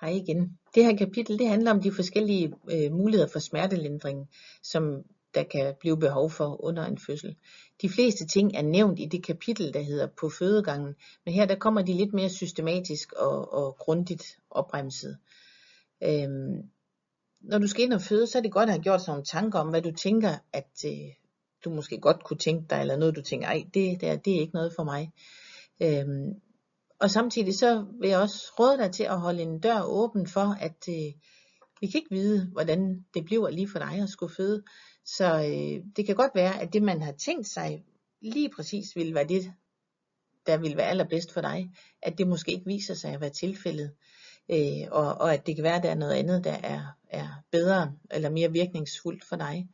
Hej igen. Det her kapitel det handler om de forskellige øh, muligheder for smertelindring, som der kan blive behov for under en fødsel. De fleste ting er nævnt i det kapitel, der hedder på fødegangen, men her der kommer de lidt mere systematisk og, og grundigt opremset. Øhm, når du skal ind og føde, så er det godt at have gjort sig nogle tanker om, hvad du tænker, at øh, du måske godt kunne tænke dig, eller noget du tænker, ej, det der, det er ikke noget for mig. Øhm, og samtidig så vil jeg også råde dig til at holde en dør åben for, at øh, vi kan ikke vide, hvordan det bliver lige for dig at skulle føde. Så øh, det kan godt være, at det man har tænkt sig lige præcis vil være det, der vil være allerbedst for dig, at det måske ikke viser sig at være tilfældet. Øh, og, og at det kan være, at der er noget andet, der er, er bedre eller mere virkningsfuldt for dig.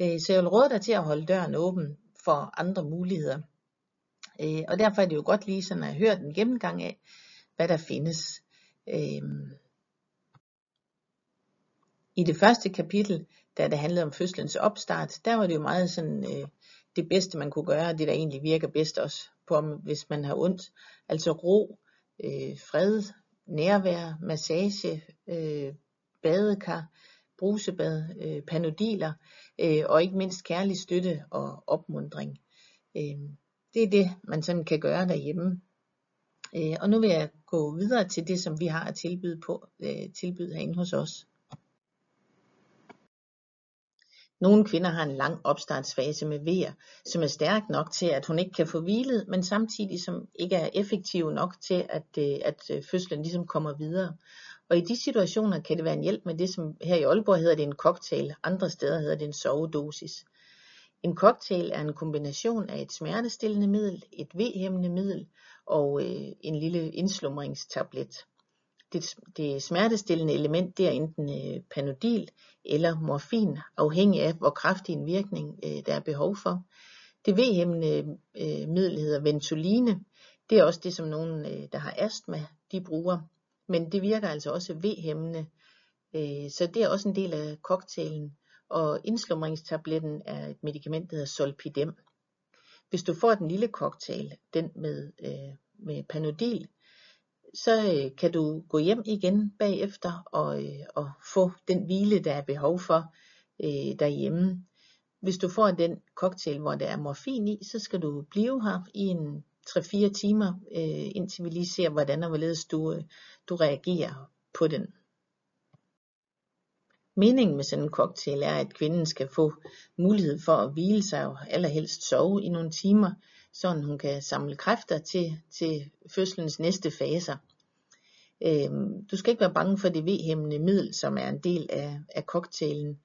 Øh, så jeg vil råde dig til at holde døren åben for andre muligheder. Øh, og derfor er det jo godt lige sådan at høre den gennemgang af, hvad der findes. Øh, I det første kapitel, da det handlede om fødslens opstart, der var det jo meget sådan øh, det bedste man kunne gøre, det der egentlig virker bedst også på, hvis man har ondt. Altså ro, øh, fred, nærvær, massage, øh, badekar, brusebad, øh, panodiler øh, og ikke mindst kærlig støtte og opmundring. Øh, det er det, man sådan kan gøre derhjemme. Øh, og nu vil jeg gå videre til det, som vi har at tilbyde, på, øh, tilbyde herinde hos os. Nogle kvinder har en lang opstartsfase med vejer, som er stærk nok til, at hun ikke kan få hvilet, men samtidig som ikke er effektiv nok til, at, øh, at øh, fødslen ligesom kommer videre. Og i de situationer kan det være en hjælp med det, som her i Aalborg hedder det en cocktail, andre steder hedder det en sovedosis. En cocktail er en kombination af et smertestillende middel, et vedhæmmende middel og øh, en lille indslumringstablet. Det, det smertestillende element det er enten øh, panodil eller morfin, afhængig af hvor kraftig en virkning øh, der er behov for. Det vedhæmmende øh, middel hedder Ventoline. Det er også det, som nogen, øh, der har astma, de bruger. Men det virker altså også vedhæmmende, øh, så det er også en del af cocktailen og indslumringstabletten er et medicament, der hedder Solpidem. Hvis du får den lille cocktail, den med, øh, med Panodil, så øh, kan du gå hjem igen bagefter og, øh, og få den hvile, der er behov for øh, derhjemme. Hvis du får den cocktail, hvor der er morfin i, så skal du blive her i en 3-4 timer, øh, indtil vi lige ser, hvordan og hvorledes du, øh, du reagerer på den. Meningen med sådan en cocktail er, at kvinden skal få mulighed for at hvile sig og allerhelst sove i nogle timer, så hun kan samle kræfter til, til fødslens næste faser. Øhm, du skal ikke være bange for det vedhæmmende middel, som er en del af, af cocktailen,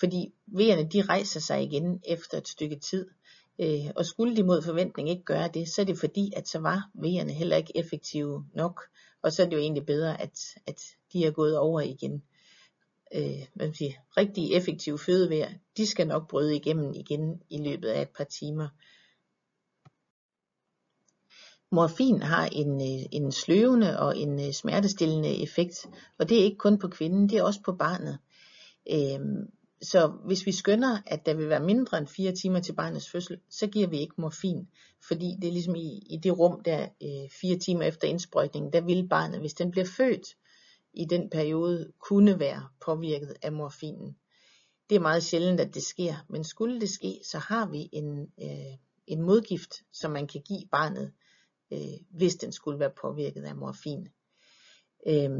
fordi V'erne de rejser sig igen efter et stykke tid. Øh, og skulle de mod forventning ikke gøre det, så er det fordi, at så var V'erne heller ikke effektive nok, og så er det jo egentlig bedre, at, at de er gået over igen øh, hvad man siger, rigtig effektive fødevær, de skal nok bryde igennem igen i løbet af et par timer. Morfin har en, øh, en sløvende og en øh, smertestillende effekt, og det er ikke kun på kvinden, det er også på barnet. Øhm, så hvis vi skønner, at der vil være mindre end 4 timer til barnets fødsel, så giver vi ikke morfin, fordi det er ligesom i, i det rum der øh, 4 timer efter indsprøjtningen, der vil barnet, hvis den bliver født, i den periode kunne være påvirket af morfinen. Det er meget sjældent, at det sker, men skulle det ske, så har vi en, øh, en modgift, som man kan give barnet, øh, hvis den skulle være påvirket af morfin. Øh,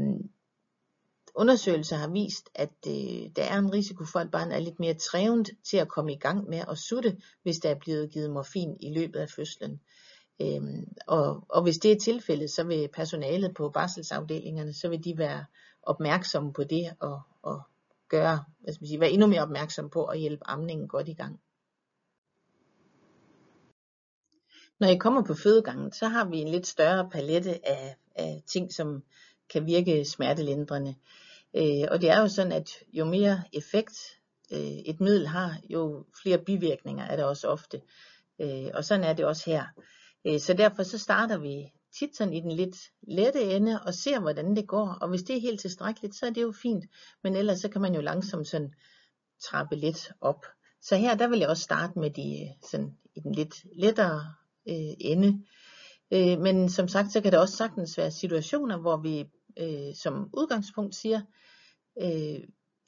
undersøgelser har vist, at øh, der er en risiko for, at barnet er lidt mere trævent til at komme i gang med at sutte, hvis der er blevet givet morfin i løbet af fødslen. Øhm, og, og hvis det er tilfældet, så vil personalet på barselsafdelingerne, så vil de være opmærksomme på det og, og gøre, hvad skal man sige, være endnu mere opmærksom på at hjælpe amningen godt i gang. Når I kommer på fødegangen, så har vi en lidt større palette af, af ting, som kan virke smertelindrende. Øh, og det er jo sådan, at jo mere effekt øh, et middel har, jo flere bivirkninger er der også ofte. Øh, og sådan er det også her. Øh, så derfor så starter vi tit sådan i den lidt lette ende og ser hvordan det går. Og hvis det er helt tilstrækkeligt, så er det jo fint. Men ellers så kan man jo langsomt sådan trappe lidt op. Så her der vil jeg også starte med de sådan i den lidt lettere øh, ende. Øh, men som sagt, så kan der også sagtens være situationer, hvor vi øh, som udgangspunkt siger, øh,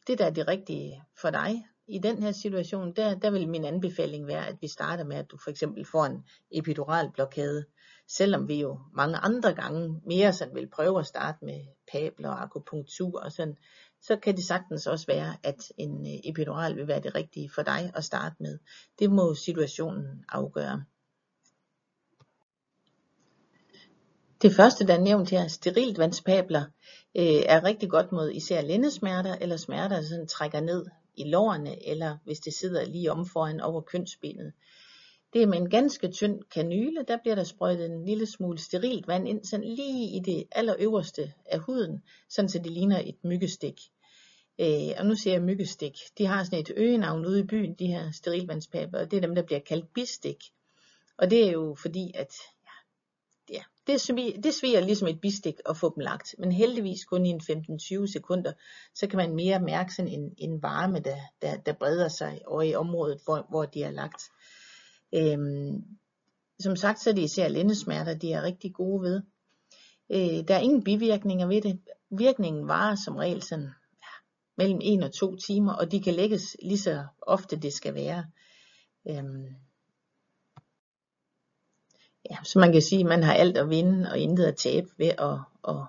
det der er det rigtige for dig i den her situation, der, der vil min anbefaling være, at vi starter med, at du for eksempel får en epidural blokade, selvom vi jo mange andre gange mere sådan vil prøve at starte med pabler og akupunktur og sådan, så kan det sagtens også være, at en øh, epidural vil være det rigtige for dig at starte med. Det må situationen afgøre. Det første, der er nævnt her, sterilt vandspabler, øh, er rigtig godt mod især lændesmerter eller smerter, der sådan trækker ned i lårene, eller hvis det sidder lige om foran over kønsbenet. Det er med en ganske tynd kanyle, der bliver der sprøjtet en lille smule sterilt vand ind, sådan lige i det allerøverste af huden, sådan så det ligner et myggestik. Øh, og nu siger jeg myggestik. De har sådan et øgenavn ude i byen, de her sterilvandspaper, og det er dem, der bliver kaldt bistik. Og det er jo fordi, at det, sviger, det sviger ligesom et bistik at få dem lagt, men heldigvis kun i en 15-20 sekunder, så kan man mere mærke sådan en, en varme, der, der, der breder sig over i området, hvor, hvor de er lagt. Øhm, som sagt, så er det især lændesmerter, de er rigtig gode ved. Øh, der er ingen bivirkninger ved det. Virkningen varer som regel sådan ja, mellem 1 og 2 timer, og de kan lægges lige så ofte det skal være. Øhm, ja, så man kan sige, at man har alt at vinde og intet at tabe ved at, at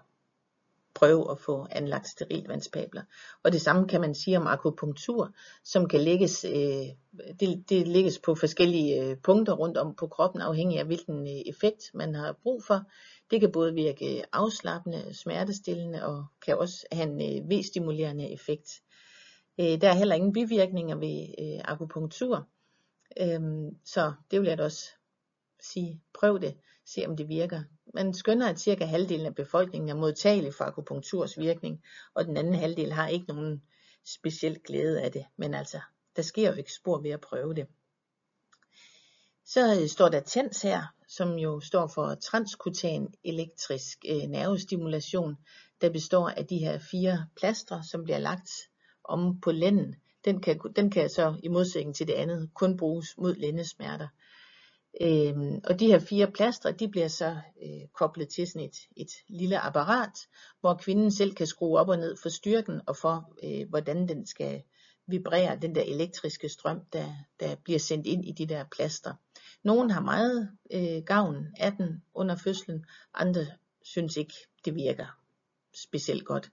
prøve at få anlagt sterilvandspabler. Og det samme kan man sige om akupunktur, som kan lægges, øh, det, det lægges på forskellige øh, punkter rundt om på kroppen, afhængig af hvilken øh, effekt man har brug for. Det kan både virke afslappende, smertestillende og kan også have en øh, V-stimulerende effekt. Der er heller ingen bivirkninger ved akupunktur, øhm, så det vil jeg da også sige, prøv det, se om det virker. Man skønner, at cirka halvdelen af befolkningen er modtagelig for akupunkturs virkning, og den anden halvdel har ikke nogen speciel glæde af det. Men altså, der sker jo ikke spor ved at prøve det. Så øh, står der TENS her, som jo står for transkutan elektrisk øh, nervestimulation, der består af de her fire plastre, som bliver lagt om på lænden. Den kan, den kan så i modsætning til det andet kun bruges mod lændesmerter. Øhm, og de her fire plastre, de bliver så øh, koblet til sådan et, et lille apparat, hvor kvinden selv kan skrue op og ned for styrken og for, øh, hvordan den skal vibrere, den der elektriske strøm, der, der bliver sendt ind i de der plaster. Nogle har meget øh, gavn af den under fødslen, andre synes ikke, det virker specielt godt.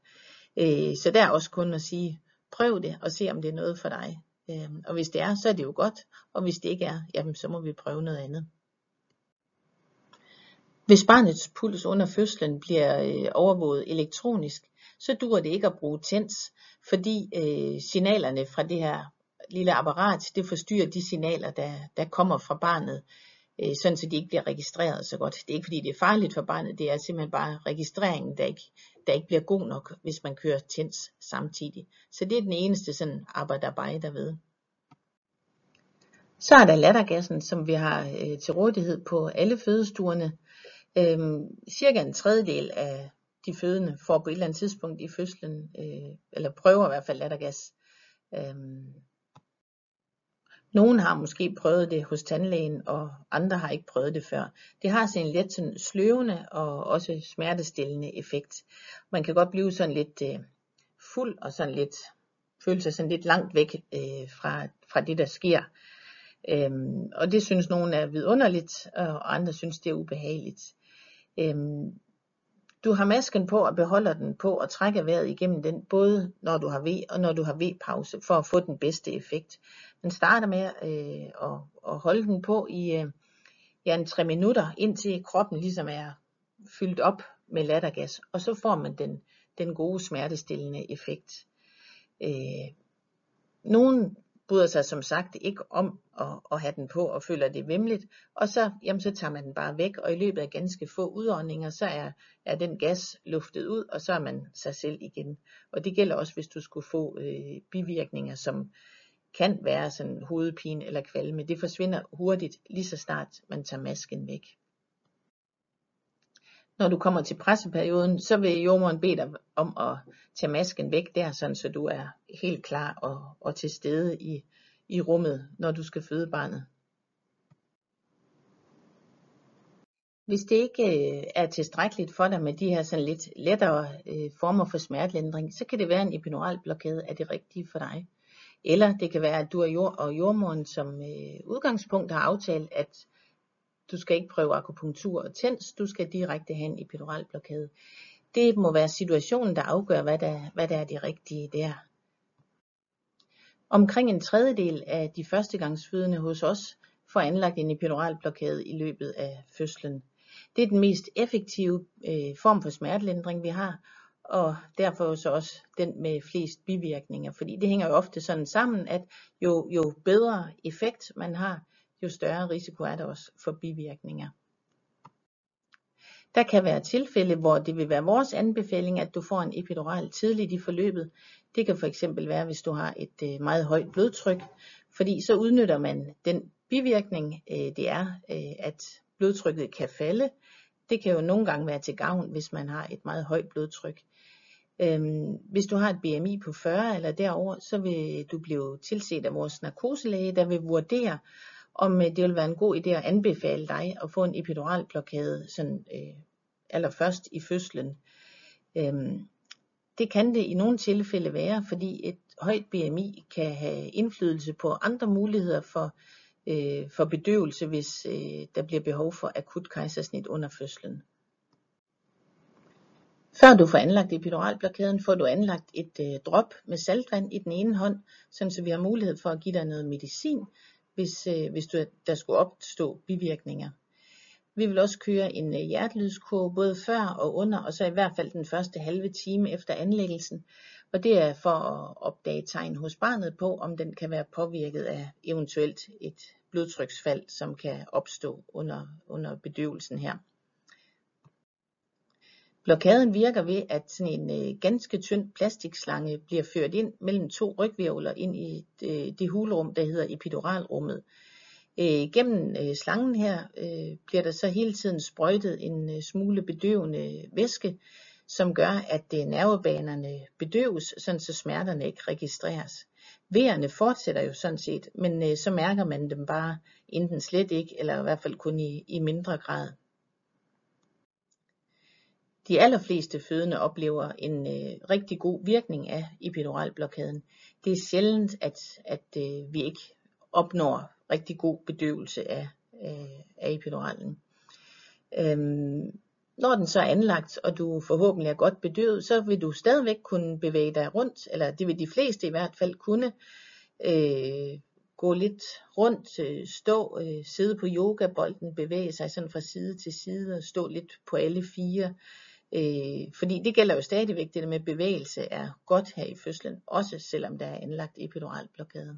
Øh, så der er også kun at sige, prøv det og se om det er noget for dig. Øh, og hvis det er, så er det jo godt, og hvis det ikke er, jamen så må vi prøve noget andet. Hvis barnets puls under fødslen bliver øh, overvåget elektronisk, så dur det ikke at bruge TENS, fordi øh, signalerne fra det her lille apparat, det forstyrrer de signaler, der, der kommer fra barnet, øh, sådan så de ikke bliver registreret så godt. Det er ikke fordi det er farligt for barnet, det er simpelthen bare registreringen, der ikke, der ikke bliver god nok, hvis man kører TENS samtidig. Så det er den eneste sådan arbejde ved. Så er der lattergassen, som vi har øh, til rådighed på alle fødestuerne. Øhm, cirka en tredjedel af de fødende får på et eller andet tidspunkt i fødslen, øh, eller prøver i hvert fald lattergas. Øhm, nogen har måske prøvet det hos tandlægen, og andre har ikke prøvet det før. Det har sådan en lidt sådan sløvende og også smertestillende effekt. Man kan godt blive sådan lidt øh, fuld og sådan lidt føle sig sådan lidt langt væk øh, fra, fra det, der sker. Øhm, og det synes nogen er vidunderligt, og andre synes det er ubehageligt. Øhm, du har masken på og beholder den på og trækker vejret igennem den, både når du har V og når du har V-pause, for at få den bedste effekt. Man starter med øh, at, at holde den på i øh, ja, en 3 minutter, indtil kroppen ligesom er fyldt op med lattergas, og så får man den, den gode smertestillende effekt. Øh, nogen bryder sig som sagt ikke om at, at have den på og føler det vemmeligt, og så, jamen, så tager man den bare væk, og i løbet af ganske få udåndinger, så er, er den gas luftet ud, og så er man sig selv igen. Og det gælder også, hvis du skulle få øh, bivirkninger, som kan være sådan hovedpine eller kvalme. Det forsvinder hurtigt, lige så snart man tager masken væk. Når du kommer til presseperioden, så vil jordmoren bede dig om at tage masken væk der, sådan så du er helt klar og, og til stede i, i rummet, når du skal føde barnet. Hvis det ikke øh, er tilstrækkeligt for dig med de her sådan lidt lettere øh, former for smertelindring, så kan det være en epidural blokade er det rigtige for dig. Eller det kan være, at du og, jord, og jordmoren som øh, udgangspunkt har aftalt, at du skal ikke prøve akupunktur og tens, du skal direkte hen i epidural blokade. Det må være situationen, der afgør, hvad der, hvad der er det rigtige der. Omkring en tredjedel af de førstegangsfødende hos os får anlagt en epidural blokade i løbet af fødslen. Det er den mest effektive øh, form for smertelindring, vi har, og derfor så også den med flest bivirkninger. Fordi det hænger jo ofte sådan sammen, at jo, jo bedre effekt man har, jo større risiko er der også for bivirkninger. Der kan være tilfælde, hvor det vil være vores anbefaling, at du får en epidural tidligt i forløbet. Det kan fx være, hvis du har et øh, meget højt blodtryk, fordi så udnytter man den bivirkning, øh, det er, øh, at blodtrykket kan falde. Det kan jo nogle gange være til gavn, hvis man har et meget højt blodtryk. Øhm, hvis du har et BMI på 40 eller derover, så vil du blive tilset af vores narkoselæge, der vil vurdere, om det vil være en god idé at anbefale dig at få en epiduralblokade sådan, øh, allerførst i fødslen. Øhm, det kan det i nogle tilfælde være, fordi et højt BMI kan have indflydelse på andre muligheder for, øh, for bedøvelse, hvis øh, der bliver behov for akut kejsersnit under fødslen. Før du får anlagt epiduralblokaden, får du anlagt et øh, drop med saltvand i den ene hånd, så vi har mulighed for at give dig noget medicin, hvis, øh, hvis du, der skulle opstå bivirkninger. Vi vil også køre en øh, hjertelydskurve både før og under, og så i hvert fald den første halve time efter anlæggelsen. Og det er for at opdage tegn hos barnet på, om den kan være påvirket af eventuelt et blodtryksfald, som kan opstå under, under bedøvelsen her. Blokaden virker ved, at sådan en øh, ganske tynd plastikslange bliver ført ind mellem to rygvirvler ind i det, øh, det hulrum, der hedder epiduralrummet. Øh, gennem øh, slangen her øh, bliver der så hele tiden sprøjtet en øh, smule bedøvende væske, som gør, at øh, nervebanerne bedøves, sådan så smerterne ikke registreres. Vejerne fortsætter jo sådan set, men øh, så mærker man dem bare enten slet ikke, eller i hvert fald kun i, i mindre grad. De allerfleste fødende oplever en øh, rigtig god virkning af epiduralblokaden. Det er sjældent, at, at øh, vi ikke opnår rigtig god bedøvelse af, øh, af epiduralen. Øhm, når den så er anlagt, og du forhåbentlig er godt bedøvet, så vil du stadigvæk kunne bevæge dig rundt, eller det vil de fleste i hvert fald kunne, øh, gå lidt rundt, øh, stå, øh, sidde på yogabolden, bevæge sig sådan fra side til side og stå lidt på alle fire. Øh, fordi det gælder jo stadigvæk, det der med bevægelse er godt her i fødslen, også selvom der er anlagt epidural blokade.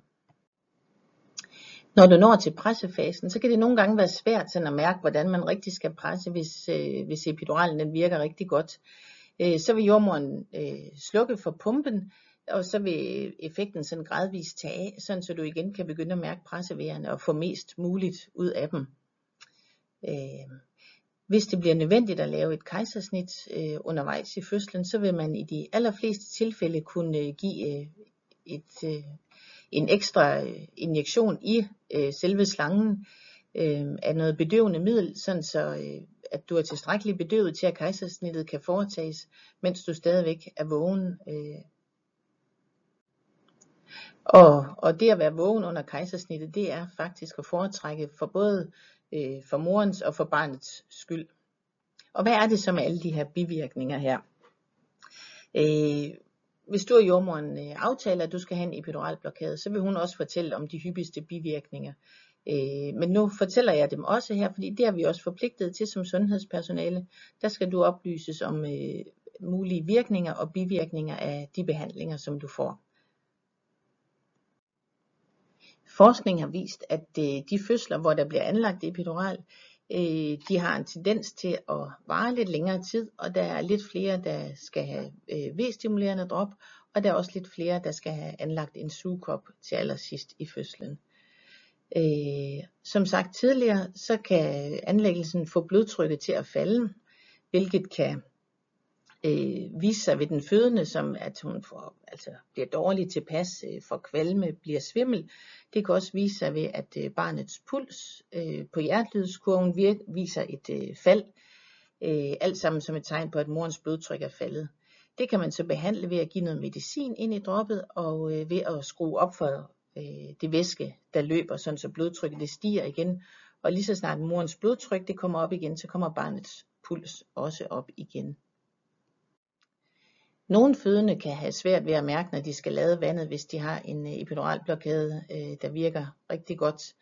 Når du når til pressefasen, så kan det nogle gange være svært sådan at mærke, hvordan man rigtig skal presse, hvis, øh, hvis epiduralen den virker rigtig godt. Øh, så vil jordmoren øh, slukke for pumpen, og så vil effekten sådan gradvist tage af, sådan så du igen kan begynde at mærke pressevejerne og få mest muligt ud af dem. Øh, hvis det bliver nødvendigt at lave et kejsersnit øh, undervejs i fødslen, så vil man i de allerfleste tilfælde kunne øh, give øh, et, øh, en ekstra øh, injektion i øh, selve slangen øh, af noget bedøvende middel, sådan så øh, at du er tilstrækkeligt bedøvet til, at kejsersnittet kan foretages, mens du stadigvæk er vågen. Øh. Og, og det at være vågen under kejsersnittet, det er faktisk at foretrække for både øh, for morens og for barnets skyld. Og hvad er det så med alle de her bivirkninger her? Øh, hvis du og jordmoren øh, aftaler, at du skal have en epidural blokade, så vil hun også fortælle om de hyppigste bivirkninger. Øh, men nu fortæller jeg dem også her, fordi det er vi også forpligtet til som sundhedspersonale. Der skal du oplyses om øh, mulige virkninger og bivirkninger af de behandlinger, som du får. Forskning har vist, at øh, de fødsler, hvor der bliver anlagt epidural, øh, de har en tendens til at vare lidt længere tid, og der er lidt flere, der skal have øh, V-stimulerende drop, og der er også lidt flere, der skal have anlagt en sugekop til allersidst i fødslen. Som sagt tidligere, så kan anlæggelsen få blodtrykket til at falde, hvilket kan øh, vise sig ved den fødende, som at hun får, altså, bliver dårlig tilpas, øh, får kvalme, bliver svimmel. Det kan også vise sig ved, at øh, barnets puls øh, på hjertelydskurven viser et øh, fald. Øh, alt sammen som et tegn på, at morens blodtryk er faldet. Det kan man så behandle ved at give noget medicin ind i droppet, og øh, ved at skrue op for øh, det væske, der løber, sådan så blodtrykket det stiger igen. Og lige så snart morens blodtryk det kommer op igen, så kommer barnets puls også op igen. Nogle fødende kan have svært ved at mærke, når de skal lade vandet, hvis de har en øh, epiduralblokade, øh, der virker rigtig godt.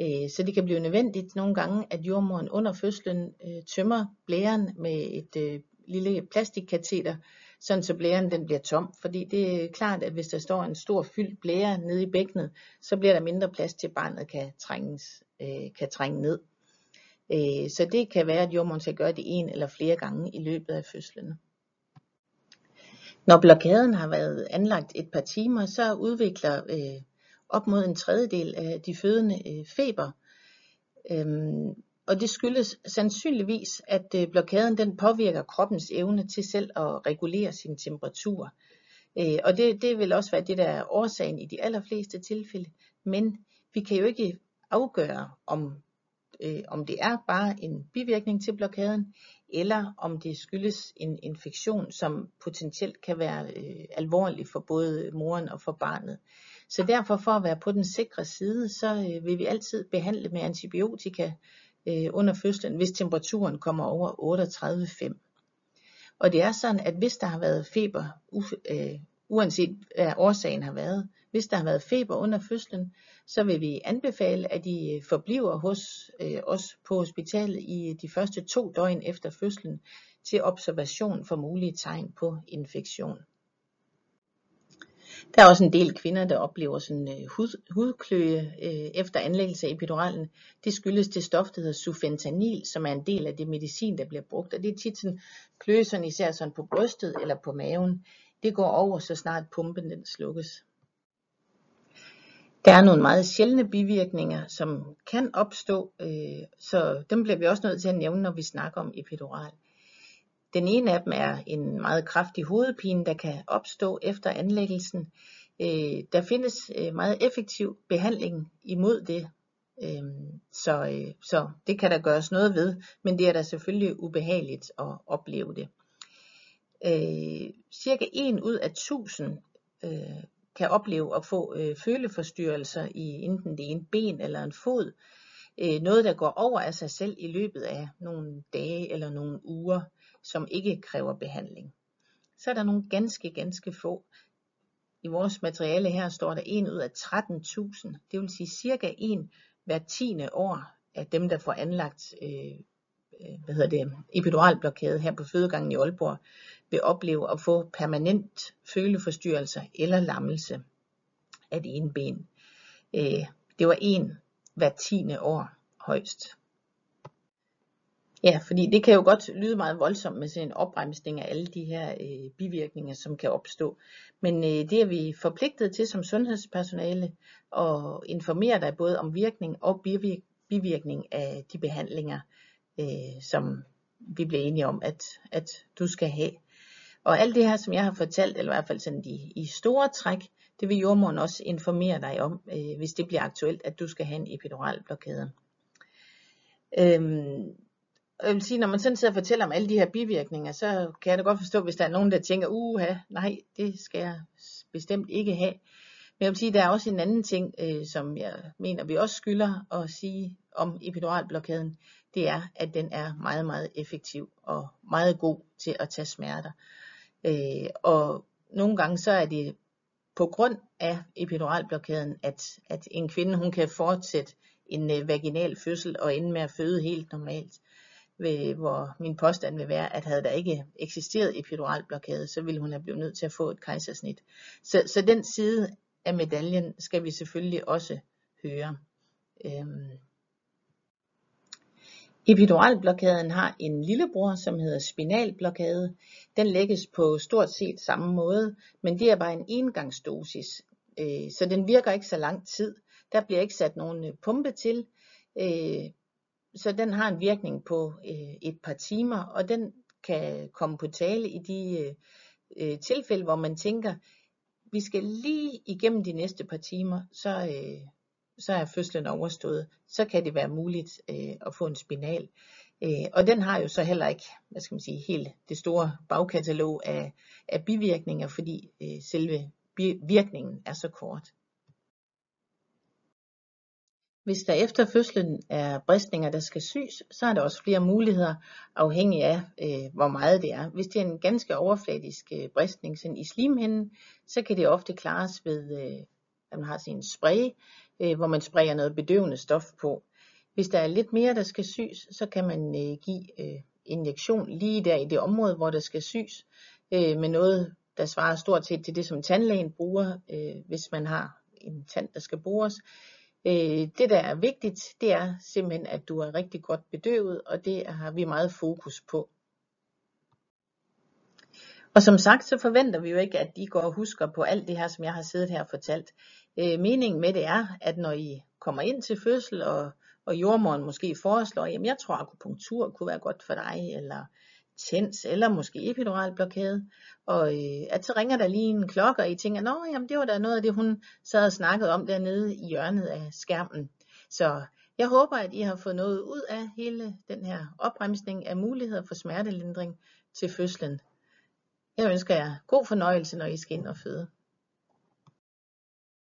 Øh, så det kan blive nødvendigt nogle gange, at jordmoren under fødslen øh, tømmer blæren med et lille plastikkateter, sådan så blæren den bliver tom. Fordi det er klart, at hvis der står en stor fyldt blære nede i bækkenet, så bliver der mindre plads til, at barnet kan, trænges, kan trænge ned. Så det kan være, at jordmoren skal gøre det en eller flere gange i løbet af fødslen. Når blokaden har været anlagt et par timer, så udvikler øh, op mod en tredjedel af de fødende øh, feber. Øhm, og det skyldes sandsynligvis, at øh, blokaden den påvirker kroppens evne til selv at regulere sin temperatur. Øh, og det, det vil også være det, der er årsagen i de allerfleste tilfælde. Men vi kan jo ikke afgøre, om, øh, om det er bare en bivirkning til blokaden, eller om det skyldes en infektion, som potentielt kan være øh, alvorlig for både moren og for barnet. Så derfor for at være på den sikre side, så øh, vil vi altid behandle med antibiotika øh, under fødslen, hvis temperaturen kommer over 38,5. Og det er sådan, at hvis der har været feber, øh, uanset hvad årsagen har været, hvis der har været feber under fødslen, så vil vi anbefale, at de øh, forbliver hos øh, os på hospitalet i øh, de første to døgn efter fødslen til observation for mulige tegn på infektion. Der er også en del kvinder, der oplever sådan øh, hud, hudkløe øh, efter anlæggelse af epiduralen. Det skyldes det stof, der hedder sufentanil, som er en del af det medicin, der bliver brugt. Og det er tit sådan kløe, sådan især sådan på brystet eller på maven. Det går over, så snart pumpen den slukkes. Der er nogle meget sjældne bivirkninger, som kan opstå, øh, så dem bliver vi også nødt til at nævne, når vi snakker om epidural. Den ene af dem er en meget kraftig hovedpine, der kan opstå efter anlæggelsen. Øh, der findes øh, meget effektiv behandling imod det, øh, så, øh, så det kan der gøres noget ved, men det er da selvfølgelig ubehageligt at opleve det. Øh, cirka 1 ud af 1000 øh, kan opleve at få øh, føleforstyrrelser i enten det ene ben eller en fod. Øh, noget, der går over af sig selv i løbet af nogle dage eller nogle uger, som ikke kræver behandling. Så er der nogle ganske, ganske få. I vores materiale her står der 1 ud af 13.000. Det vil sige cirka 1 hver tiende år af dem, der får anlagt øh, Øh, hvad hedder det, epiduralblokade her på fødegangen i Aalborg, vil opleve at få permanent føleforstyrrelser eller lammelse af det ene ben. Øh, det var en hver tiende år højst. Ja, fordi det kan jo godt lyde meget voldsomt med sådan en opremsning af alle de her øh, bivirkninger, som kan opstå. Men øh, det er vi forpligtet til som sundhedspersonale at informere dig både om virkning og bivirkning af de behandlinger, øh, som vi blev enige om, at, at du skal have. Og alt det her, som jeg har fortalt, eller i hvert fald sådan de, i store træk, det vil jordmoren også informere dig om, øh, hvis det bliver aktuelt, at du skal have en epidural blokade. Øhm, jeg vil sige, når man sådan sidder og fortæller om alle de her bivirkninger, så kan jeg da godt forstå, hvis der er nogen, der tænker, uha, nej, det skal jeg bestemt ikke have. Men jeg vil sige, der er også en anden ting, øh, som jeg mener, vi også skylder at sige om epiduralblokaden det er, at den er meget, meget effektiv og meget god til at tage smerter. Øh, og nogle gange så er det på grund af epiduralblokaden, at, at en kvinde hun kan fortsætte en øh, vaginal fødsel og ende med at føde helt normalt. Ved, hvor min påstand vil være, at havde der ikke eksisteret epiduralblokade, så ville hun have blevet nødt til at få et kejsersnit. Så, så den side af medaljen skal vi selvfølgelig også høre. Øhm, Epiduralblokaden har en lillebror, som hedder spinalblokade. Den lægges på stort set samme måde, men det er bare en engangsdosis, øh, så den virker ikke så lang tid. Der bliver ikke sat nogen øh, pumpe til, øh, så den har en virkning på øh, et par timer, og den kan komme på tale i de øh, øh, tilfælde, hvor man tænker, vi skal lige igennem de næste par timer, så, øh, så er fødslen overstået. Så kan det være muligt øh, at få en spinal. Øh, og den har jo så heller ikke, hvad skal man sige, helt det store bagkatalog af, af bivirkninger, fordi øh, selve virkningen er så kort. Hvis der efter fødslen er bristninger, der skal sys, så er der også flere muligheder, afhængig af, øh, hvor meget det er. Hvis det er en ganske overfladisk øh, bristning sådan i slimhinden, så kan det ofte klares ved, øh, at man har sin spray, øh, hvor man sprayer noget bedøvende stof på. Hvis der er lidt mere, der skal sys, så kan man øh, give øh, injektion lige der i det område, hvor der skal sys, øh, med noget, der svarer stort set til det, som tandlægen bruger, øh, hvis man har en tand, der skal bores. Øh, det der er vigtigt, det er simpelthen, at du er rigtig godt bedøvet, og det har vi meget fokus på. Og som sagt, så forventer vi jo ikke, at I går og husker på alt det her, som jeg har siddet her og fortalt. Øh, meningen med det er, at når I kommer ind til fødsel, og, og jordmoren måske foreslår, jamen jeg tror akupunktur kunne være godt for dig, eller tens, eller måske epidural blokade, og øh, at så ringer der lige en klokke, og I tænker, nå jamen det var da noget af det, hun sad og snakkede om dernede i hjørnet af skærmen. Så jeg håber, at I har fået noget ud af hele den her opremsning af muligheder for smertelindring til fødslen. Jeg ønsker jer god fornøjelse, når I skal ind og føde.